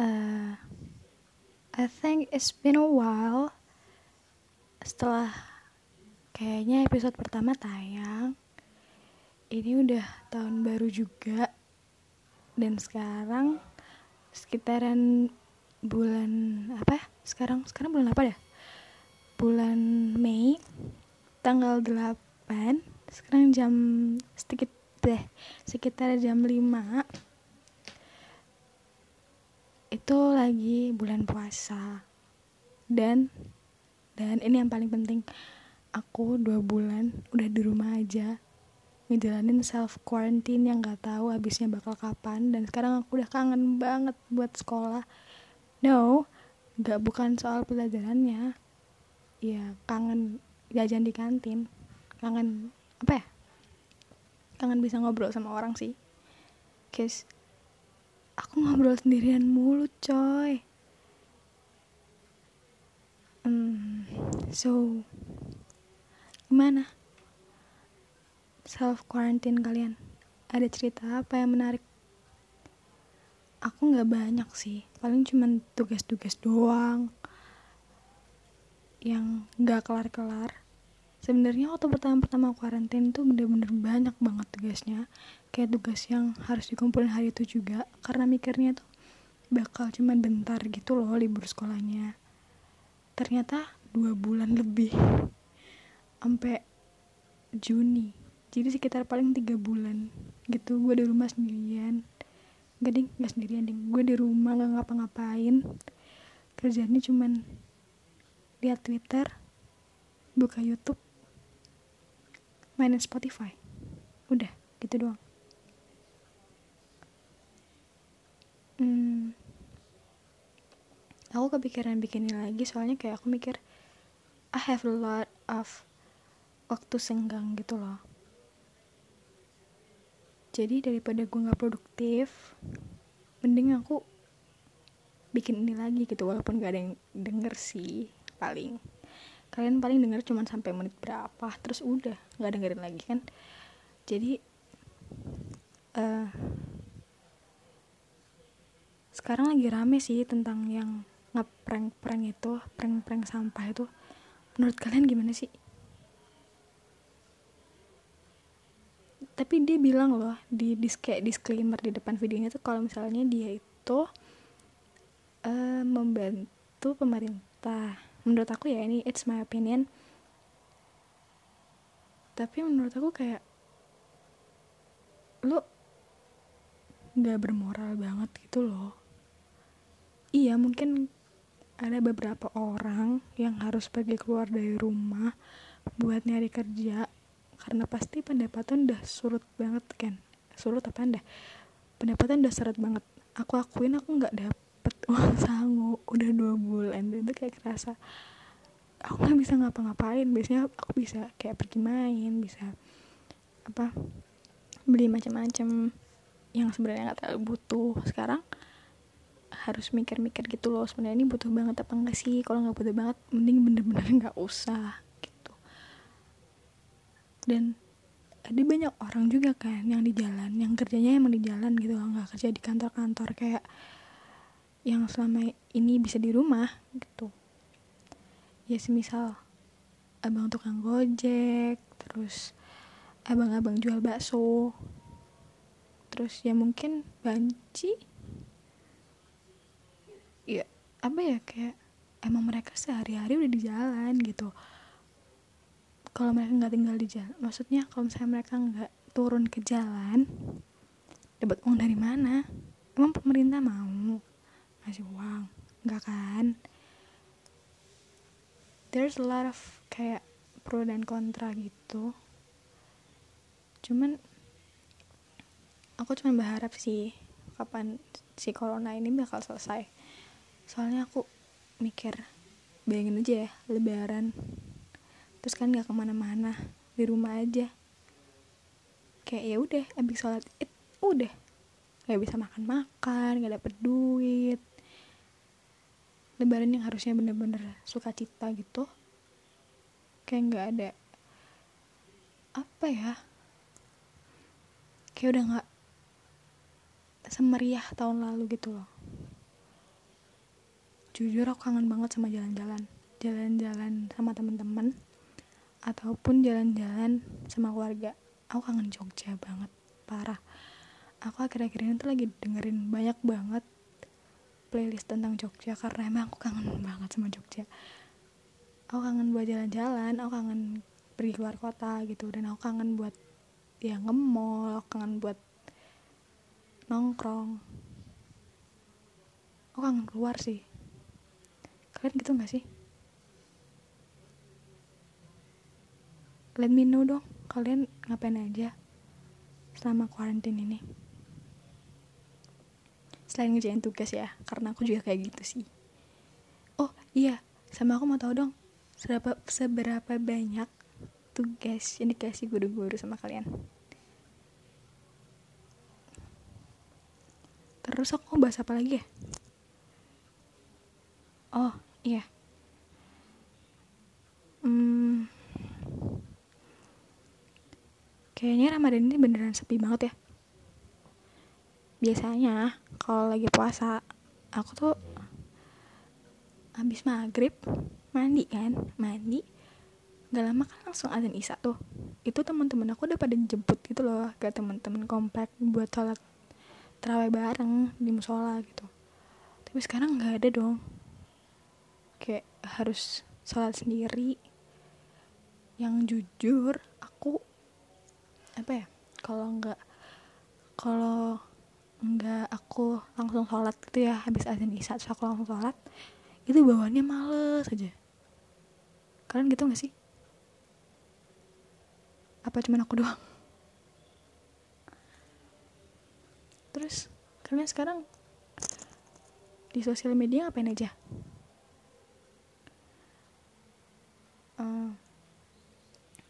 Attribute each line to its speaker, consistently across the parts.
Speaker 1: uh, I think it's been a while setelah kayaknya episode pertama tayang. Ini udah tahun baru juga. Dan sekarang sekitaran bulan apa sekarang sekarang bulan apa ya bulan Mei tanggal 8 sekarang jam sedikit deh sekitar jam 5 itu lagi bulan puasa. Dan dan ini yang paling penting. Aku dua bulan udah di rumah aja. Ngejalanin self quarantine yang gak tahu habisnya bakal kapan. Dan sekarang aku udah kangen banget buat sekolah. No gak bukan soal pelajarannya. Ya kangen jajan di kantin. Kangen apa ya? Kangen bisa ngobrol sama orang sih. Cause aku ngobrol sendirian mulu coy. Hmm, so gimana? Self quarantine kalian ada cerita apa yang menarik? Aku nggak banyak sih paling cuma tugas-tugas doang yang nggak kelar-kelar. Sebenarnya waktu pertama-pertama quarantine tuh bener-bener banyak banget tugasnya kayak tugas yang harus dikumpulin hari itu juga. Karena mikirnya tuh bakal cuma bentar gitu loh libur sekolahnya. Ternyata dua bulan lebih sampai Juni. Jadi sekitar paling tiga bulan gitu gue di rumah sendirian. Gak ding gak sendirian ding. Gue di rumah gak ngapa-ngapain. Kerjanya cuman lihat Twitter buka YouTube mainin Spotify. Udah gitu doang hmm, aku kepikiran bikin ini lagi soalnya kayak aku mikir I have a lot of waktu senggang gitu loh. Jadi daripada gue nggak produktif mending aku bikin ini lagi gitu walaupun gak ada yang denger sih paling. Kalian paling denger cuman sampai menit berapa terus udah nggak dengerin lagi kan? Jadi uh, sekarang lagi rame sih tentang yang ngeprank-prank itu prank-prank sampah itu menurut kalian gimana sih? Tapi dia bilang loh di dis kayak disclaimer di depan videonya tuh kalau misalnya dia itu uh, membantu pemerintah. Menurut aku ya ini it's my opinion. Tapi menurut aku kayak lo nggak bermoral banget gitu loh. Iya mungkin ada beberapa orang yang harus pergi keluar dari rumah buat nyari kerja karena pasti pendapatan udah surut banget kan surut apa anda pendapatan udah surut banget. Aku akuin aku nggak dapet uang sangu udah dua bulan. Dan itu kayak kerasa aku nggak bisa ngapa-ngapain. Biasanya aku bisa kayak pergi main bisa apa beli macam-macam yang sebenarnya nggak terlalu butuh. Sekarang harus mikir-mikir gitu loh sebenarnya ini butuh banget apa enggak sih? Kalau nggak butuh banget mending bener-bener nggak -bener usah dan ada banyak orang juga kan yang di jalan yang kerjanya emang di jalan gitu nggak kerja di kantor-kantor kayak yang selama ini bisa di rumah gitu. Ya semisal abang tukang gojek terus abang-abang jual bakso terus ya mungkin banci apa ya kayak emang mereka sehari-hari udah di jalan gitu. Kalau mereka nggak tinggal di jalan maksudnya kalau misalnya mereka nggak turun ke jalan dapat uang dari mana? Emang pemerintah mau ngasih uang? Nggak kan? There's a lot of kayak pro dan kontra gitu. Cuman aku cuma berharap sih kapan si corona ini bakal selesai soalnya aku mikir bayangin aja ya lebaran. Terus kan gak ke mana-mana di rumah aja. Kayak ya udah abis sholat id udah. Gak bisa makan-makan gak dapet duit. Lebaran yang harusnya bener-bener suka cita gitu kayak nggak ada apa ya kayak udah nggak semeriah tahun lalu gitu loh jujur aku kangen banget sama jalan-jalan. Jalan-jalan sama teman-teman ataupun jalan-jalan sama keluarga. Aku kangen Jogja banget parah. Aku akhir-akhir ini tuh lagi dengerin banyak banget playlist tentang Jogja karena emang aku kangen banget sama Jogja. Aku kangen buat jalan-jalan aku kangen pergi keluar kota gitu dan aku kangen buat ya nge-mall aku kangen buat nongkrong. Aku kangen keluar sih kalian gitu gak sih? Let me know dong kalian ngapain aja selama kuarantin ini? Selain ngerjain tugas ya karena aku juga kayak gitu sih. Oh iya sama aku mau tahu dong seberapa seberapa banyak tugas yang dikasih guru-guru sama kalian? Terus aku bahas apa lagi ya? Oh iya. Hmm, kayaknya Ramadan ini beneran sepi banget ya. Biasanya kalau lagi puasa aku tuh habis maghrib mandi kan mandi gak lama kan langsung azan isya tuh. Itu teman-teman aku udah pada jemput gitu loh ke teman-teman komplek buat sholat terawih bareng di musola gitu. Tapi sekarang nggak ada dong kayak harus sholat sendiri. Yang jujur aku apa ya kalau nggak kalau nggak aku langsung sholat gitu ya habis azan isya terus aku langsung sholat itu bawaannya males aja. Kalian gitu gak sih? Apa cuman aku doang? Terus kalian sekarang di sosial media ngapain aja uh,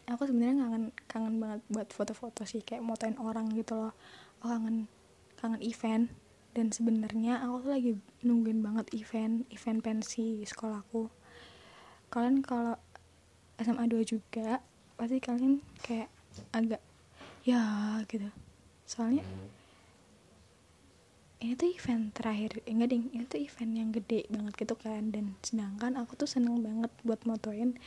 Speaker 1: aku sebenarnya kangen kangen banget buat foto-foto sih kayak motoin orang gitu loh. Aku kangen kangen event. Dan sebenarnya aku tuh lagi nungguin banget event event pensi sekolahku kalian kalau SMA 2 juga pasti kalian kayak agak ya gitu. Soalnya ini tuh event terakhir enggak ding ini tuh event yang gede banget gitu kan. Dan sedangkan aku tuh seneng banget buat motoin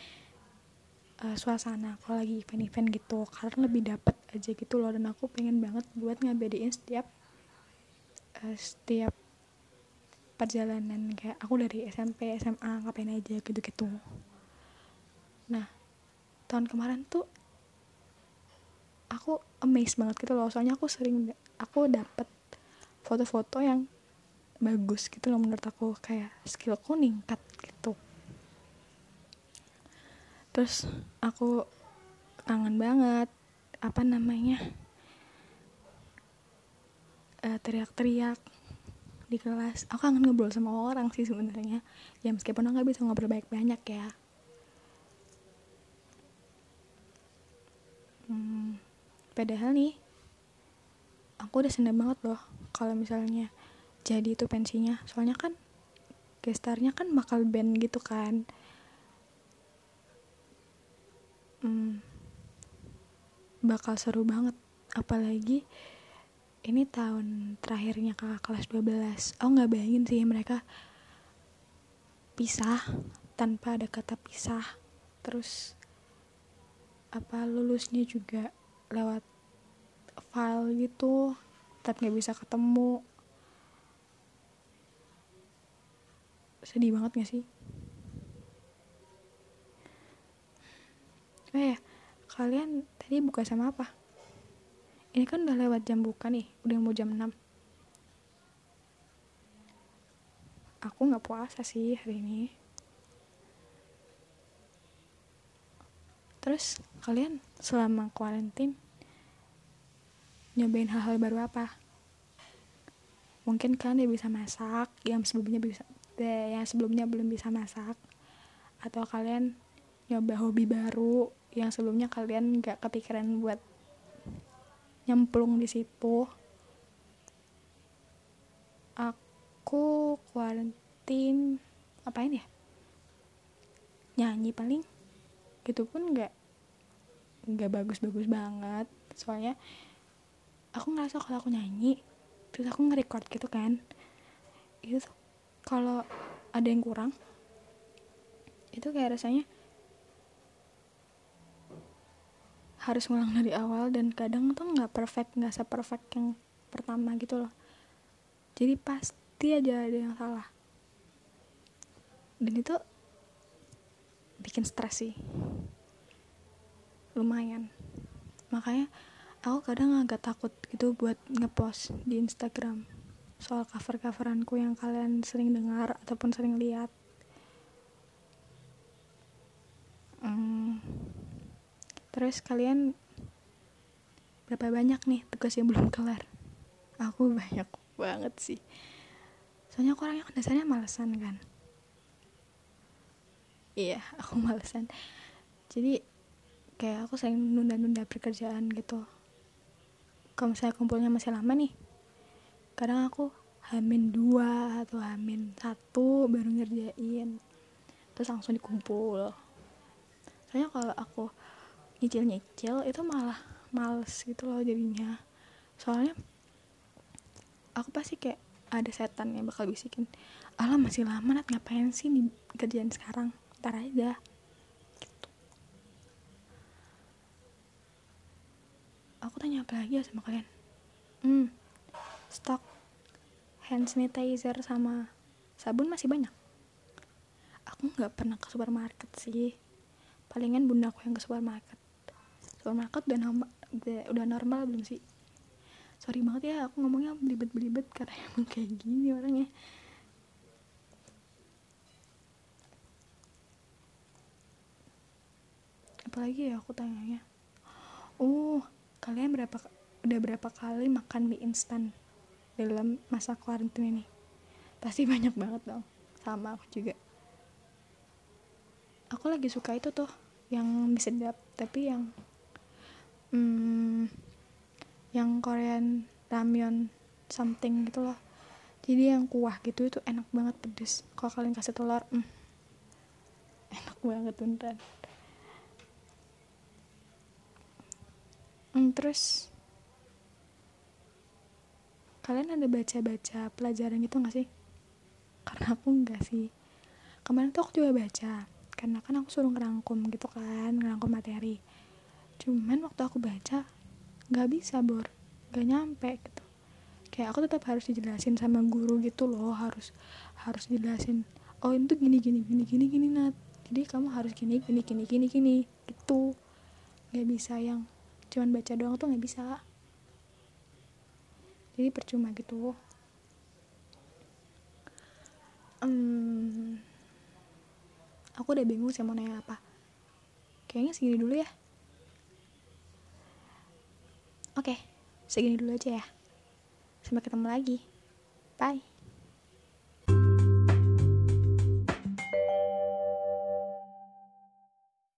Speaker 1: uh, suasana kalau lagi event-event gitu. Karena lebih dapet aja gitu loh. Dan aku pengen banget buat ngabadiin setiap uh, setiap perjalanan. Kayak aku dari SMP SMA ngapain aja gitu-gitu. Nah tahun kemarin tuh aku amazed banget gitu loh. Soalnya aku sering aku dapet foto-foto yang bagus gitu loh menurut aku. Kayak skillku ningkat gitu terus aku kangen banget apa namanya uh, teriak-teriak di kelas. Aku kangen ngobrol sama orang sih sebenarnya. Ya meskipun aku nggak bisa ngobrol baik banyak ya. Hmm, padahal nih aku udah seneng banget loh kalau misalnya jadi itu pensinya. Soalnya kan gestarnya kan bakal band gitu kan hmm, bakal seru banget. Apalagi ini tahun terakhirnya kakak kelas 12 oh nggak bayangin sih mereka pisah tanpa ada kata pisah. Terus apa lulusnya juga lewat file gitu tapi nggak bisa ketemu. Sedih banget gak sih oh ya kalian tadi buka sama apa? Ini kan udah lewat jam buka nih udah mau jam 6 aku nggak puasa sih hari ini. Terus kalian selama kuarantin nyobain hal-hal baru apa? Mungkin kalian bisa masak yang sebelumnya bisa yang sebelumnya belum bisa masak atau kalian nyoba hobi baru yang sebelumnya kalian nggak kepikiran buat nyemplung di situ. Aku kuarantin apain ya? Nyanyi paling gitu pun nggak nggak bagus-bagus banget. Soalnya aku ngerasa kalau aku nyanyi terus aku nge-record gitu kan. Itu kalau ada yang kurang itu kayak rasanya harus ngulang dari awal dan kadang tuh nggak perfect nggak seperfect yang pertama gitu loh. Jadi pasti aja ada yang salah. Dan itu bikin stres sih. Lumayan. Makanya aku kadang agak takut gitu buat ngepost di Instagram soal cover-coveranku yang kalian sering dengar ataupun sering lihat hmm, terus kalian berapa banyak nih tugas yang belum kelar? Aku banyak banget sih. Soalnya aku orangnya dasarnya malesan kan? Iya aku malesan. Jadi kayak aku sering nunda-nunda pekerjaan gitu. Kalau misalnya kumpulnya masih lama nih kadang aku hamin dua atau hamin satu baru ngerjain. Terus langsung dikumpul. Soalnya kalau aku nyicil-nyicil itu malah males gitu loh jadinya. Soalnya aku pasti kayak ada setan yang bakal bisikin alam masih lama nat ngapain sih di kerjaan sekarang? Ntar aja. Gitu. Aku tanya apa lagi ya sama kalian? Hmm stok hand sanitizer sama sabun masih banyak. Aku nggak pernah ke supermarket sih. Palingan bunda aku yang ke supermarket supermarket udah normal udah, normal belum sih? Sorry banget ya aku ngomongnya belibet-belibet karena emang kayak gini orangnya. Apalagi ya aku tanyanya? Oh kalian berapa udah berapa kali makan mie instan dalam masa karantina ini? Pasti banyak banget dong sama aku juga. Aku lagi suka itu tuh yang mie sedap tapi yang hmm, yang Korean ramyeon something gitu loh. Jadi yang kuah gitu itu enak banget pedes. Kalau kalian kasih telur hmm, enak banget beneran. Hmm, terus kalian ada baca-baca pelajaran gitu gak sih? Karena aku enggak sih. Kemarin tuh aku juga baca karena kan aku suruh ngerangkum gitu kan ngerangkum materi cuman waktu aku baca nggak bisa bor. Nggak nyampe gitu. Kayak aku tetap harus dijelasin sama guru gitu loh harus harus dijelasin oh itu gini gini gini gini gini nat. Jadi kamu harus gini gini gini gini gini gitu. Nggak bisa yang cuman baca doang tuh nggak bisa. Jadi percuma gitu. Um, aku udah bingung sih mau nanya apa. Kayaknya segini dulu ya Oke, segini dulu aja ya. Sampai ketemu lagi. Bye.